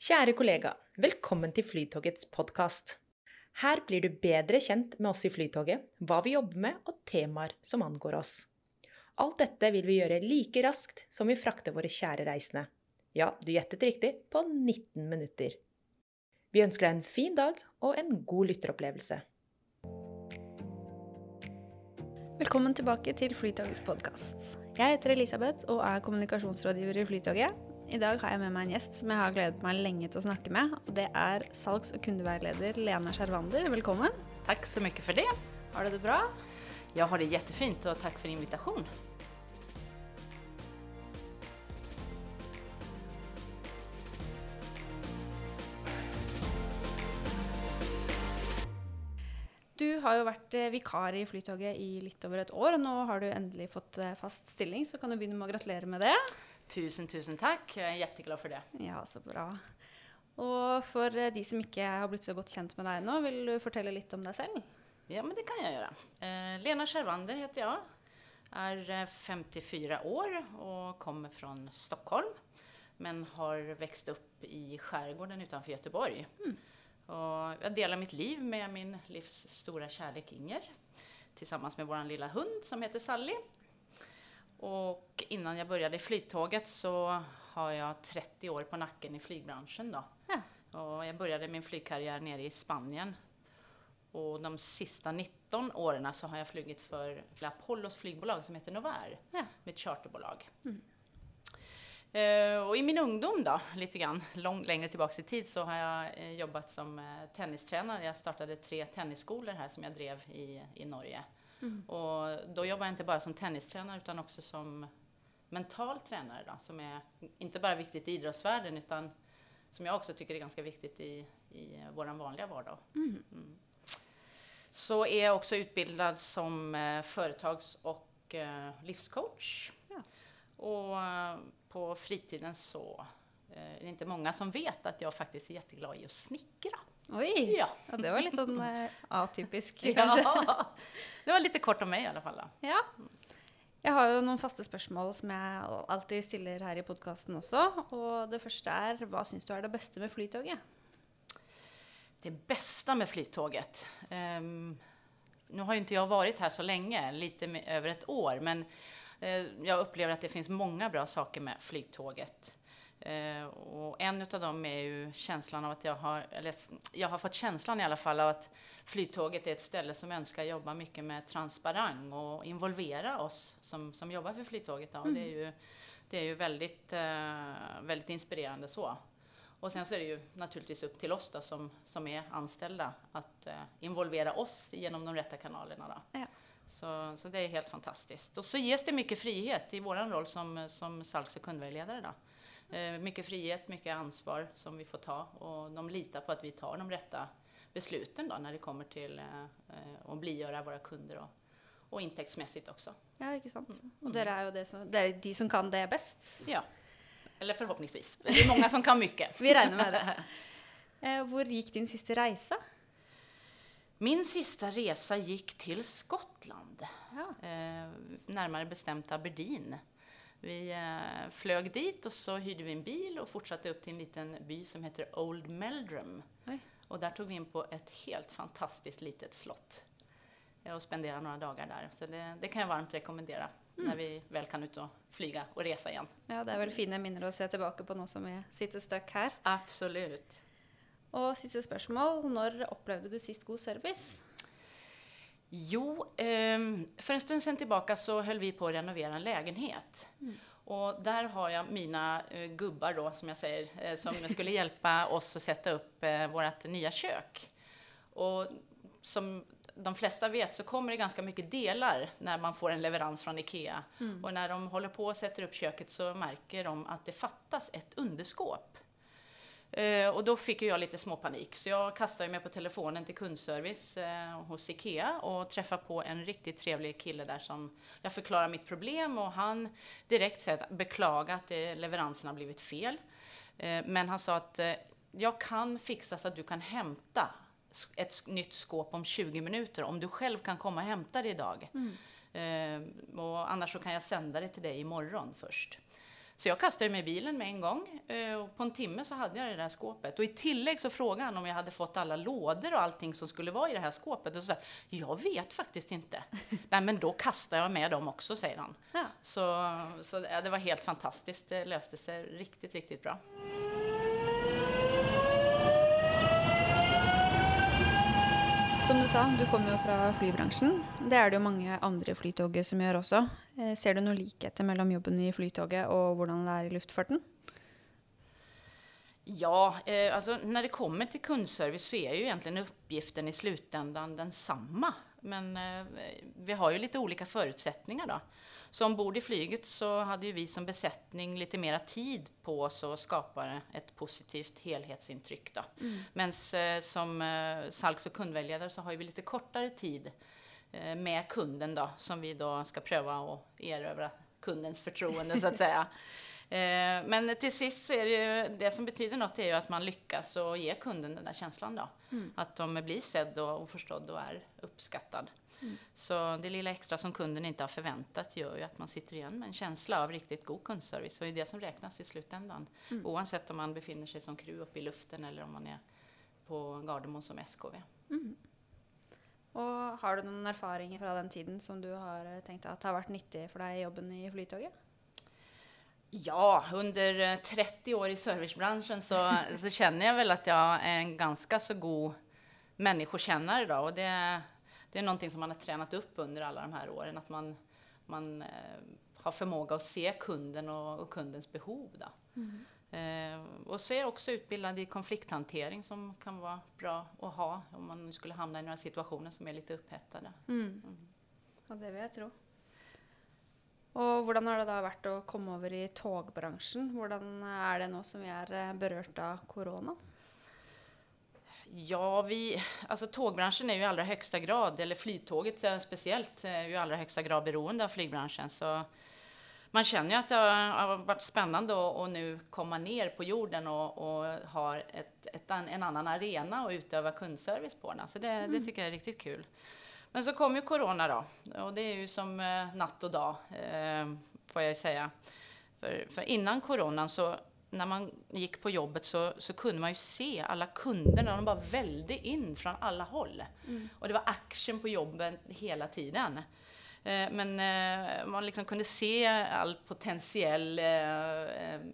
Kära kollega, välkommen till Flytågets podcast. Här blir du bättre känd med oss i Flytåget, vad vi jobbar med och teman som angår oss. Allt detta vill vi göra lika raskt som vi fraktar våra kära resande. Ja, du gissade riktigt, på 19 minuter. Vi önskar dig en fin dag och en god lytteropplevelse. Välkommen tillbaka till Flytågets podcast. Jag heter Elisabeth och är kommunikationsrådgivare i Flytåget i dag har jeg med meg en gjest som jeg har gledet meg lenge til å snakke med. Og det er salgs- og kundeveileder Lena Skjervander. Velkommen. Tack så mycket för det. Har du det bra? Jag har det jättefint och tack för invitation. Du har jo vært eh, vikar i Flytoget i litt over et år, og nå har du endelig fått eh, fast stilling, så kan du begynne med å gratulere med det. Tusen, tusen tack. Jag är jätteglad för det. Ja, så bra. Og for eh, de som ikke har blitt så godt kjent med deg nå, vil du fortelle litt om deg selv? Ja, men det kan jag göra. Eh, Lena Skärvander heter jag. Är eh, 54 år och kommer från Stockholm. Men har växt upp i skärgården utanför Göteborg. Och jag delar mitt liv med min livs stora kärlek Inger. Tillsammans med vår lilla hund som heter Sally. Och innan jag började i Flyttåget så har jag 30 år på nacken i flygbranschen. Då. Ja. Och jag började min flygkarriär nere i Spanien. Och de sista 19 åren så har jag flugit för Apollos flygbolag som heter Novair, Ja. med ett charterbolag. Eh, och i min ungdom då, lite grann lång, längre tillbaks i tid, så har jag eh, jobbat som eh, tennistränare. Jag startade tre tennisskolor här som jag drev i, i Norge. Och då jobbar jag inte bara som tennistränare utan också som mental tränare då, som är inte bara viktigt i idrottsvärlden utan som jag också tycker är ganska viktigt i, i vår vanliga vardag. Mm. Så är jag också utbildad som eh, företags och eh, livscoach. Ja. Och eh, på fritiden så eh, är det inte många som vet att jag faktiskt är jätteglad i att snickra. Oi! Ja. Ja, det var litt sånn eh, atypisk, kanskje. Ja, det var lite kort om mig i alla fall. Då. Ja. Jeg har jo noen faste spørsmål som jeg alltid stiller her i podkasten også. Og det første er hva syns du er det beste med Flytoget? Det bästa med Flyttåget. ehm, nu har ju inte jag varit här så länge, lite med, över ett år, men eh, jag upplever att det finns många bra saker med Flyttåget. Eh, och en av dem är ju känslan av att jag har, eller jag har fått känslan i alla fall av att Flyttåget är ett ställe som önskar jobba mycket med transparens och involvera oss som, som jobbar för Flyttåget. Då. Och Det är ju, det är ju väldigt, eh, väldigt inspirerande så. Och sen så är det ju naturligtvis upp till oss då, som, som är anställda att eh, involvera oss genom de rätta kanalerna. Då. Ja. Så, så det är helt fantastiskt. Och så ges det mycket frihet i vår roll som, som salgs och kundvägledare. Då. Eh, mycket frihet, mycket ansvar som vi får ta och de litar på att vi tar de rätta besluten då, när det kommer till eh, eh, att blidgöra våra kunder och, och intäktsmässigt också. Ja, ikke sant? Og dere er jo det som, dere er de som kan det best. Ja, eller förhoppningsvis. Det är många som kan mycket. Vi regner med det. Eh, hvor gikk din siste reise? Min sista resa gick till Skottland. Ja. Eh, närmare bestämt Aberdeen. Vi eh, flög dit och så hyrde vi en bil och fortsatte upp till en liten by som heter Old Meldrum. Oj. Och där tog vi in på ett helt fantastiskt litet slott eh, och spenderade några dagar där. Så det, det kan jag varmt rekommendera när vi väl kan ut och flyga och resa igen. Ja, det er vel fine minner å se tilbake på nå som vi sitter stuck her. Absolut. Og siste spørsmål. Når opplevde du sist god service? Jo, ehm, för en stund sedan tillbaka så höll vi på att renovera en lägenhet. Och där har jag mina eh, gubbar då, som jag säger, eh, som skulle hjälpa oss att sätta upp eh, vårt nya kök. Och som de flesta vet så kommer det ganska mycket delar när man får en leverans från IKEA. Och när de håller på och sätter upp köket så märker de att det fattas ett underskåp. Eh, och då fick jag lite småpanik, så jag kastade mig på telefonen till kundservice eh, hos IKEA och träffade på en riktigt trevlig kille där som jag förklarar mitt problem och han direkt säger att beklaga att eh, leveransen har blivit fel. Eh, men han sa att eh, jag kan fixa så att du kan hämta ett nytt skåp om 20 minuter om du själv kan komma och hämta det idag. Eh, och annars så kan jag sända det till dig imorgon först. Så jag kastade mig i bilen med en gång eh, och på en timme så hade jag det där skåpet. Och i tillägg så frågade han om jag hade fått alla lådor och allting som skulle vara i det här skåpet. Och så sa jag, vet faktiskt inte. Nej men då kastar jag med dem också, säger han. Ja. Så, så det var helt fantastiskt. Det löste sig riktigt, riktigt bra. Som du sa, du kommer jo fra flybransjen. Det är det jo mange andre i Flytoget som gjør også. Eh, ser du noen likheter mellan jobben i Flytoget och hvordan det är i luftfarten? Ja, eh, alltså när det kommer till kundservice så är ju egentligen uppgiften i slutändan densamma. Men eh, vi har ju lite olika förutsättningar då. Så ombord i flyget så hade ju vi som besättning lite mera tid på oss att skapa ett positivt helhetsintryck då. Men eh, som eh, salgs och kundvägledare så har vi lite kortare tid eh, med kunden då, som vi då ska pröva att erövra kundens förtroende så att säga. Eh, Men till sist så är det ju, det som betyder något är ju att man lyckas och ge kunden den där känslan då. Att de blir sedd och, och förstådd och är uppskattad. Så det lilla extra som kunden inte har förväntat gör ju att man sitter igen med en känsla av riktigt god kundservice. Och det är det som räknas i slutändan. Oavsett om man befinner sig som crew uppe i luften eller om man är på Gardermoen som SKV. Og har du noen erfaringer fra den tiden som du har eh, tenkt at har vært nyttig for deg i jobben i Flytoget? Ja, under eh, 30 år i servicebranschen så, så känner jag väl att jag är en ganska så god människokännare då. Och det, det är någonting som man har tränat upp under alla de här åren. Att man, man eh, har förmåga att se kunden och, och kundens behov. Då. Eh, och så är jag också utbildad i konflikthantering som kan vara bra att ha om man skulle hamna i några situationer som är lite upphettade. Ja, det vil jeg tro. Og hvordan har det da vært å komme over i togbransjen? Hvordan er det nå som vi er eh, berørt av korona? Ja, vi, alltså tågbranschen är ju i allra högsta grad, eller flytåget eh, speciellt, är ju i allra högsta grad beroende av flygbranschen. Så man känner ju att det har, varit spännande att, nu komma ner på jorden och, och ha ett, ett, en annan arena och utöva kundservice på den. Så det, det tycker jag är riktigt kul. Men så kom ju corona då, och det är ju som eh, natt och dag, eh, får jag ju säga. För, för innan coronan så när man gick på jobbet så, så kunde man ju se alla kunder när de bara välde in från alla håll. Och det var action på jobben hela tiden. Eh, Men eh, man liksom kunde se all potentiell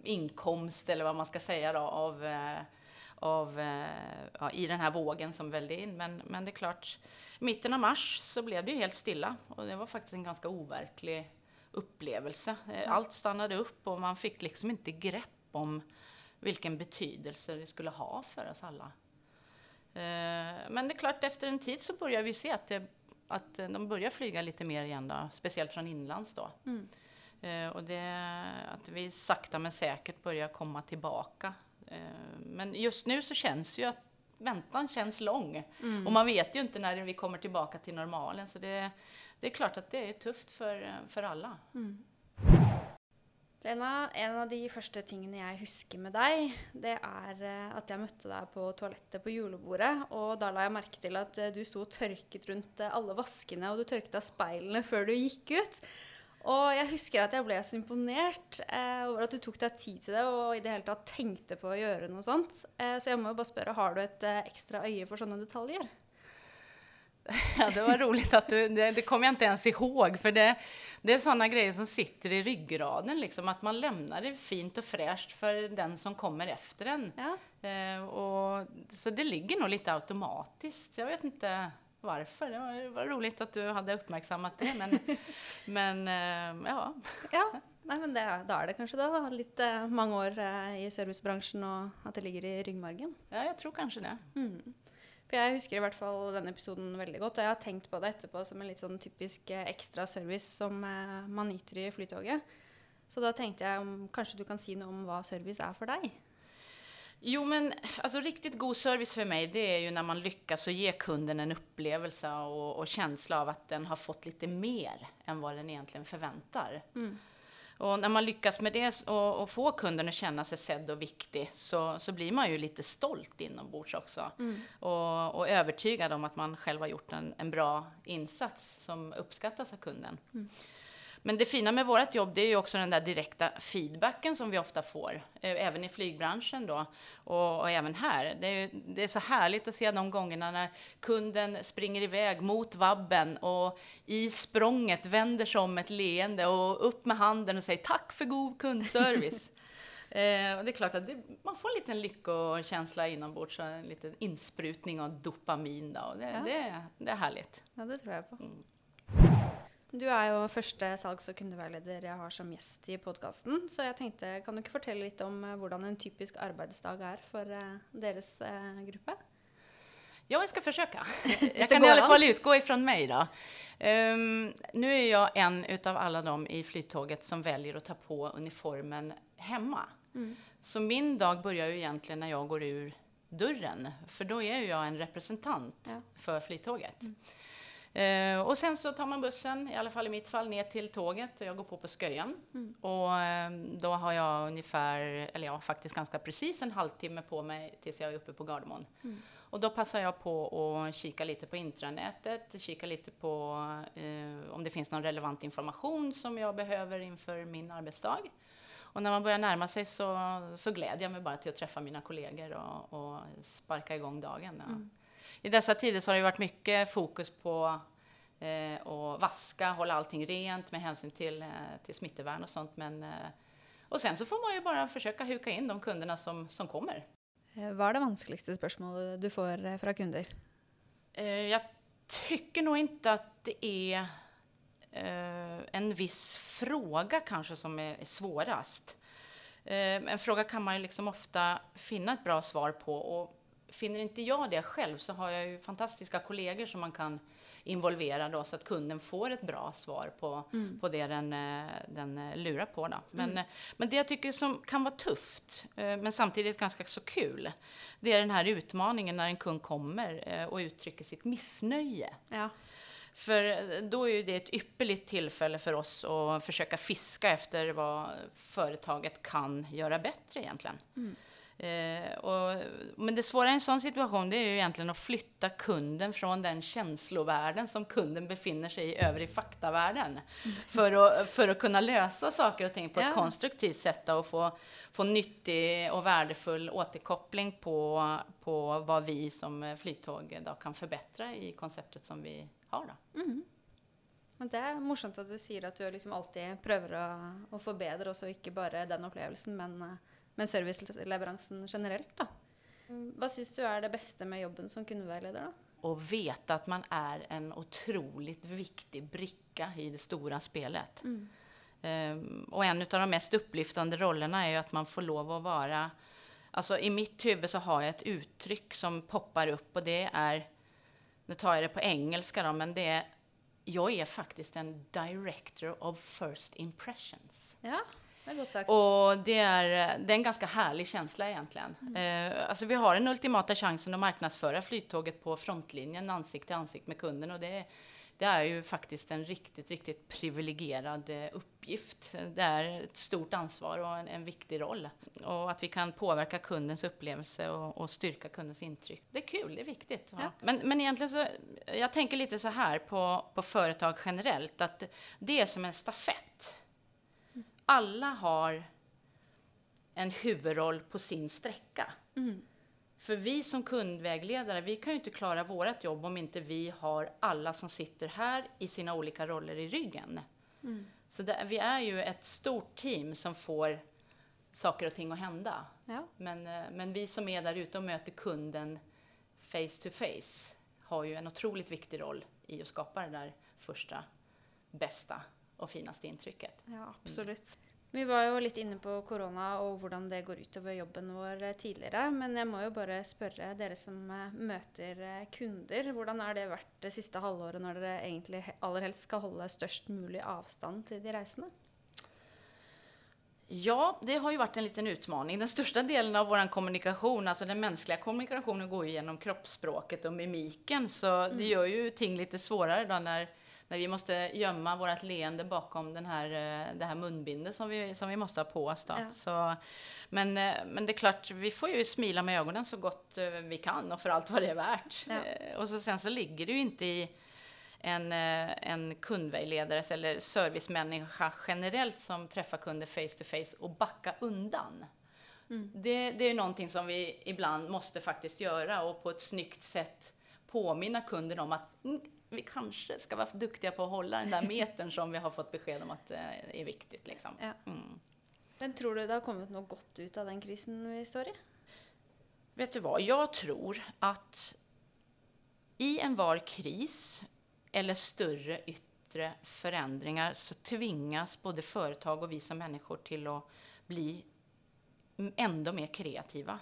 inkomst, eller vad man ska säga då, av, av, eh, ja, i den här vågen som välde in. Men, men det är klart, mitten av mars så blev det ju helt stilla och det var faktiskt en ganska overklig upplevelse. Eh, Allt stannade upp och man fick liksom inte grepp om vilken betydelse det skulle ha för oss alla. Eh, Men det är klart, efter en tid så börjar vi se att, det, att de börjar flyga lite mer igen, då, speciellt från inlands. Då. Eh, Och det, att vi sakta men säkert börjar komma tillbaka. Eh, Men just nu så känns ju att väntan känns lång. Och man vet ju inte när vi kommer tillbaka till normalen. Så det, det är klart att det är tufft för, för alla. Lena, en av de første tingene jeg husker med deg, det er eh, at jeg møtte deg på toalettet på julebordet. Og da la jeg merke til at eh, du sto og tørket rundt eh, alle vaskene, og du tørket av speilene før du gikk ut. Og jeg husker at jeg ble så imponert eh, over at du tok deg tid til det og i det hele tatt tenkte på å gjøre noe sånt. Eh, så jeg må jo bare spørre, har du et eh, ekstra øye for sånne detaljer? Ja, det var roligt att du, det, det kommer jag inte ens ihåg, för det, det är sådana grejer som sitter i ryggraden, liksom, att man lämnar det fint och fräscht för den som kommer efter en. Ja. Eh, och, så det ligger nog lite automatiskt. Jag vet inte varför. Det var, det var roligt att du hade uppmärksammat det, men, men eh, ja. Ja, nei, men det, da er det kanskje det. da. Litt eh, mange år eh, i servicebransjen og at det ligger i ryggmargen. ja, jag tror kanske det. For jeg husker i hvert fall denne episoden veldig godt, og jeg har tenkt på det etterpå som en litt sånn typisk eh, ekstra service som man nyter i Flytoget. Så da tenkte jeg om kanskje du kan si noe om hva service er for deg? Jo, men alltså, riktigt god service för mig, det är ju när man lyckas att ge kunden en upplevelse och, och känsla av att den har fått lite mer än vad den egentligen förväntar. Och när man lyckas med det och, och få kunden att känna sig sedd och viktig så, så blir man ju lite stolt inombords också. Och, och övertygad om att man själv har gjort en, en bra insats som uppskattas av kunden. Men det fina med vårt jobb det är ju också den där direkta feedbacken som vi ofta får, eh, även i flygbranschen då och, och även här. Det är, det är så härligt att se de gångerna när kunden springer iväg mot vabben och i språnget vänder sig om ett leende och upp med handen och säger tack för god kundservice. Eh, och det är klart att det, man får en liten lyckokänsla inombords, en liten insprutning av dopamin. Då, och det, Ja. det, det är härligt. Ja, det tror jeg på. Mm. Du er jo første salgs- og kundeveileder jeg har som gjest i podkasten. Så jeg tenkte, kan du ikke fortelle litt om eh, hvordan en typisk arbeidsdag er for eh, deres eh, gruppe? Ja, jag ska försöka. det Jag kan i alla fall utgå ifrån mig då. Ehm, nu är jag en utav alla de i flyttåget som väljer att ta på uniformen hemma. Så min dag börjar ju egentligen när jag går ur dörren, för då är ju jag en representant Ja. för flyttåget. Eh, och sen så tar man bussen, i alla fall i mitt fall, ner till tåget. Jag går på på Sköjan. Och eh, då har jag ungefär, eller ja, faktiskt ganska precis en halvtimme på mig tills jag är uppe på Gardermoen. Och då passar jag på att kika lite på intranätet, kika lite på eh, om det finns någon relevant information som jag behöver inför min arbetsdag. Och när man börjar närma sig så, så gläder jag mig bara till att träffa mina kollegor och, och sparka igång dagen. Ja. I dessa tider så har det varit mycket fokus på eh, att vaska, hålla allting rent med hänsyn till, eh, till smittevärn och sånt. Men, eh, och sen så får man ju bara försöka huka in de kunderna som, som kommer. Eh, Hva er det vanskeligste spørsmålet du får eh, fra kunder? Eh, jag tycker nog inte att det är en viss fråga kanske som är, är svårast. En fråga kan man ju liksom ofta finna ett bra svar på och finner inte jag det själv så har jag ju fantastiska kollegor som man kan involvera då så att kunden får ett bra svar på, på det den, eh, den eh, lurar på. Då. Men, eh, men det jag tycker som kan vara tufft, men samtidigt ganska så kul, det är den här utmaningen när en kund kommer och uttrycker sitt missnöje. Ja. För då är ju det ett ypperligt tillfälle för oss att försöka fiska efter vad företaget kan göra bättre egentligen. Eh, och, men det svåra i en sån situation det är ju egentligen att flytta kunden från den känslovärlden som kunden befinner sig i över i faktavärlden. För, att, för att kunna lösa saker och ting på Ja. ett konstruktivt sätt och få, få nyttig och värdefull återkoppling på, på vad vi som eh, flyttåg då kan förbättra i konceptet som vi har. Då. Men det er morsomt at du sier at du liksom alltid prøver å, å forbedre også ikke bare den opplevelsen, men, men serviceleveransen generelt. da. Hva syns du er det beste med jobben som kundeveileder? da? och veta att man är en otroligt viktig bricka i det stora spelet. Ehm, och en av de mest upplyftande rollerna är ju att man får lov att vara... Alltså i mitt huvud så har jag ett uttryck som poppar upp och det är, nu tar jag det på engelska då, men det är, jag är faktiskt en director of first impressions. Ja, det. Och det är, det är en ganska härlig känsla egentligen. Eh, alltså vi har den ultimata chansen att marknadsföra flyttåget på frontlinjen, ansikte till ansikte med kunden. Och det, det är ju faktiskt en riktigt, riktigt privilegierad eh, uppgift. Det är ett stort ansvar och en, en viktig roll. Och att vi kan påverka kundens upplevelse och, och styrka kundens intryck. Det är kul, det är viktigt. Ja. Men, men egentligen så, jag tänker lite så här på, på företag generellt, att det är som en stafett alla har en huvudroll på sin sträcka. För vi som kundvägledare, vi kan ju inte klara vårt jobb om inte vi har alla som sitter här i sina olika roller i ryggen. Så det, vi är ju ett stort team som får saker och ting att hända. Ja. Men, eh, men vi som är där ute och möter kunden face to face har ju en otroligt viktig roll i att skapa det där första, bästa och finaste intrycket. Ja, absolutt. Vi var jo litt inne på korona og hvordan det går utover jobben vår eh, tidligere. Men jeg må jo bare spørre dere som eh, kunder, hvordan har det vært det siste halvåret når dere egentlig he- aller helst skal holde størst mulig avstand til de reisende? Ja, det har ju varit en liten utmaning. Den största delen av vår kommunikation, alltså den mänskliga kommunikationen, går ju genom kroppsspråket och mimiken. Så det gör ju ting lite svårare då när, när vi måste gömma vårt leende bakom den här, eh, det här munbindet som vi, som vi måste ha på oss. Då. Ja. Så, men, eh, men det är klart, vi får ju smila med ögonen så gott eh, vi kan och för allt vad det är värt. Ja. Och så sen så ligger det ju inte i en, en kundvägledare eller servicemänniska generellt som träffar kunder face to face och backa undan. Mm. Det, det är någonting som vi ibland måste faktiskt göra och på ett snyggt sätt påminna kunden om att mm, vi kanske ska vara duktiga på att hålla den där metern som vi har fått besked om att eh, är viktigt. Liksom. Ja. Mm. Men tror du det har kommit något gott ut av den krisen vi står i? Vet du vad, jag tror att i en var kris eller större yttre förändringar så tvingas både företag och vi som människor till att bli ändå mer kreativa.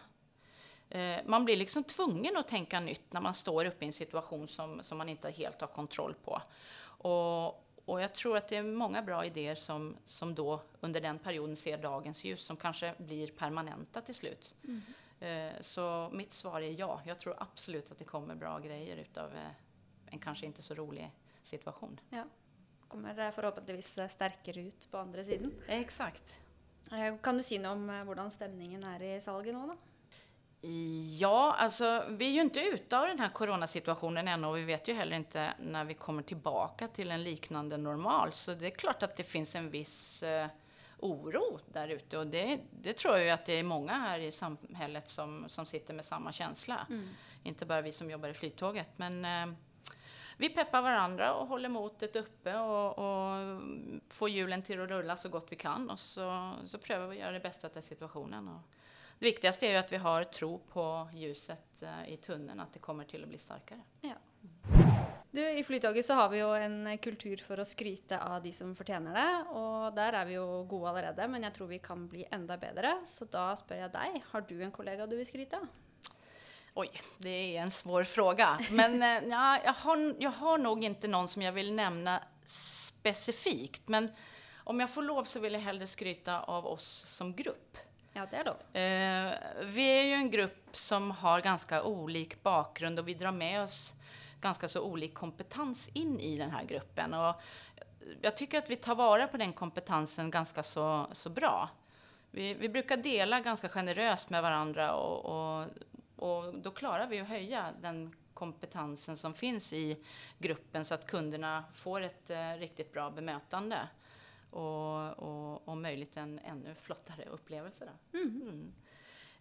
Eh, man blir liksom tvungen att tänka nytt när man står uppe i en situation som, som man inte helt har kontroll på. Och, och jag tror att det är många bra idéer som, som då under den perioden ser dagens ljus, som kanske blir permanenta till slut. Mm. Eh, så mitt svar är ja. Jag tror absolut att det kommer bra grejer utav eh, en kanske inte så rolig situation. Ja. Kommer det förhoppningsvis stärkare ut på andra sidan. Exakt. Kan du säga något om hur stämningen är i salget nu då? Ja, alltså vi är ju inte ute av den här coronasituationen ännu och vi vet ju heller inte när vi kommer tillbaka till en liknande normal. Så det är klart att det finns en viss eh, oro där ute och det, det, tror jag ju att det är många här i samhället som, som sitter med samma känsla. Mm. Inte bara vi som jobbar i Flyttåget. Men eh, vi peppar varandra och håller motet uppe och, och får hjulen till att rulla så gott vi kan och så, så prövar vi att göra det bästa av situationen. Och det viktigaste är ju att vi har tro på ljuset eh, i tunneln, att det kommer till att bli starkare. Ja. Du, I Flytoget så har vi ju en kultur för att skryta av de som förtjänar det, och där är vi ju goda redan, men jag tror vi kan bli ända bättre. Så då frågar jag dig, har du en kollega du vill skryta? Oj, det är en svår fråga. Men eh, ja, jag, har, jag har nog inte någon som jag vill nämna specifikt. Men om jag får lov så vill jag hellre skryta av oss som grupp. Ja, det är då. Eh, vi är ju en grupp som har ganska olik bakgrund och vi drar med oss ganska så olik kompetens in i den här gruppen. Och jag tycker att vi tar vara på den kompetensen ganska så, så bra. Vi, vi brukar dela ganska generöst med varandra och, och, och då klarar vi att höja den kompetensen som finns i gruppen så att kunderna får ett eh, riktigt bra bemötande och, och om möjligt en ännu flottare upplevelse. Då. Mm.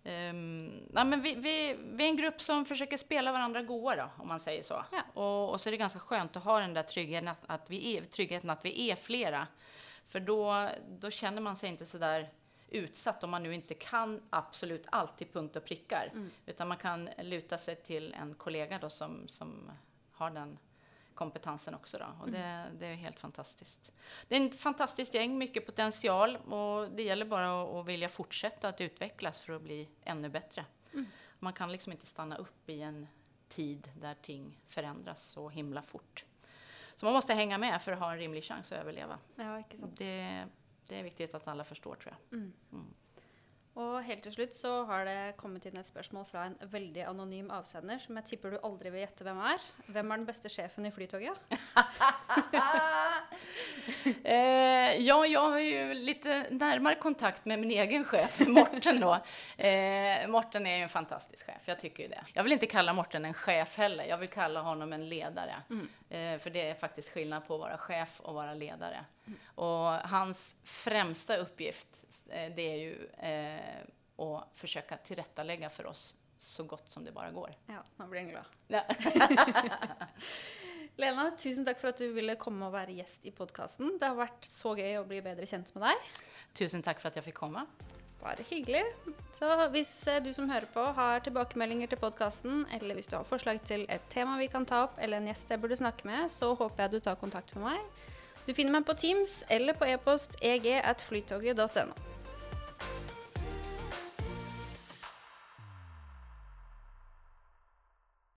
Um, ja, men vi, vi, vi, är en grupp som försöker spela varandra goa då, om man säger så. Ja. Och, och, så är det ganska skönt att ha den där tryggheten att, att, vi är, tryggheten att vi är flera. För då, då känner man sig inte så där utsatt om man nu inte kan absolut allt till punkt och prickar. Mm. Utan man kan luta sig till en kollega då som, som har den kompetensen också då. Och det, mm. det, är helt fantastiskt. Det är en fantastiskt gäng, mycket potential och det gäller bara att, att vilja fortsätta att utvecklas för att bli ännu bättre. Mm. Man kan liksom inte stanna upp i en tid där ting förändras så himla fort. Så man måste hänga med för att ha en rimlig chans att överleva. Ja, det, det, är viktigt att alla förstår tror jag. Mm. Mm. Og helt til slutt så har det kommet inn et spørsmål fra en veldig anonym avsender som jeg tipper du aldri vil gjette hvem er. Hvem er den bästa chefen i Flytoget? eh, ja, jag har ju lite närmare kontakt med min egen chef, Morten då. Eh, Morten är ju en fantastisk chef, jag tycker ju det. Jag vill inte kalla Morten en chef heller, jag vill kalla honom en ledare. Mm. Eh, för det är faktiskt skillnad på att vara chef och vara ledare. Mm. Och hans främsta uppgift det är ju eh, att försöka tillrättalägga för oss så gott som det bara går. Ja, man blir glad. Ja. Lena, tusen tack för att du ville komma och vara gäst i podcasten. Det har varit så kul att bli bättre känd med dig. Tusen tack för att jag fick komma. Bare hyggelig. Så hvis eh, du som hører på har tilbakemeldinger til podkasten, eller hvis du har forslag til et tema vi kan ta opp, eller en gjest jeg burde snakke med, så håper jeg du tar kontakt med meg. Du finner meg på Teams eller på e-post eg at flytoget.no.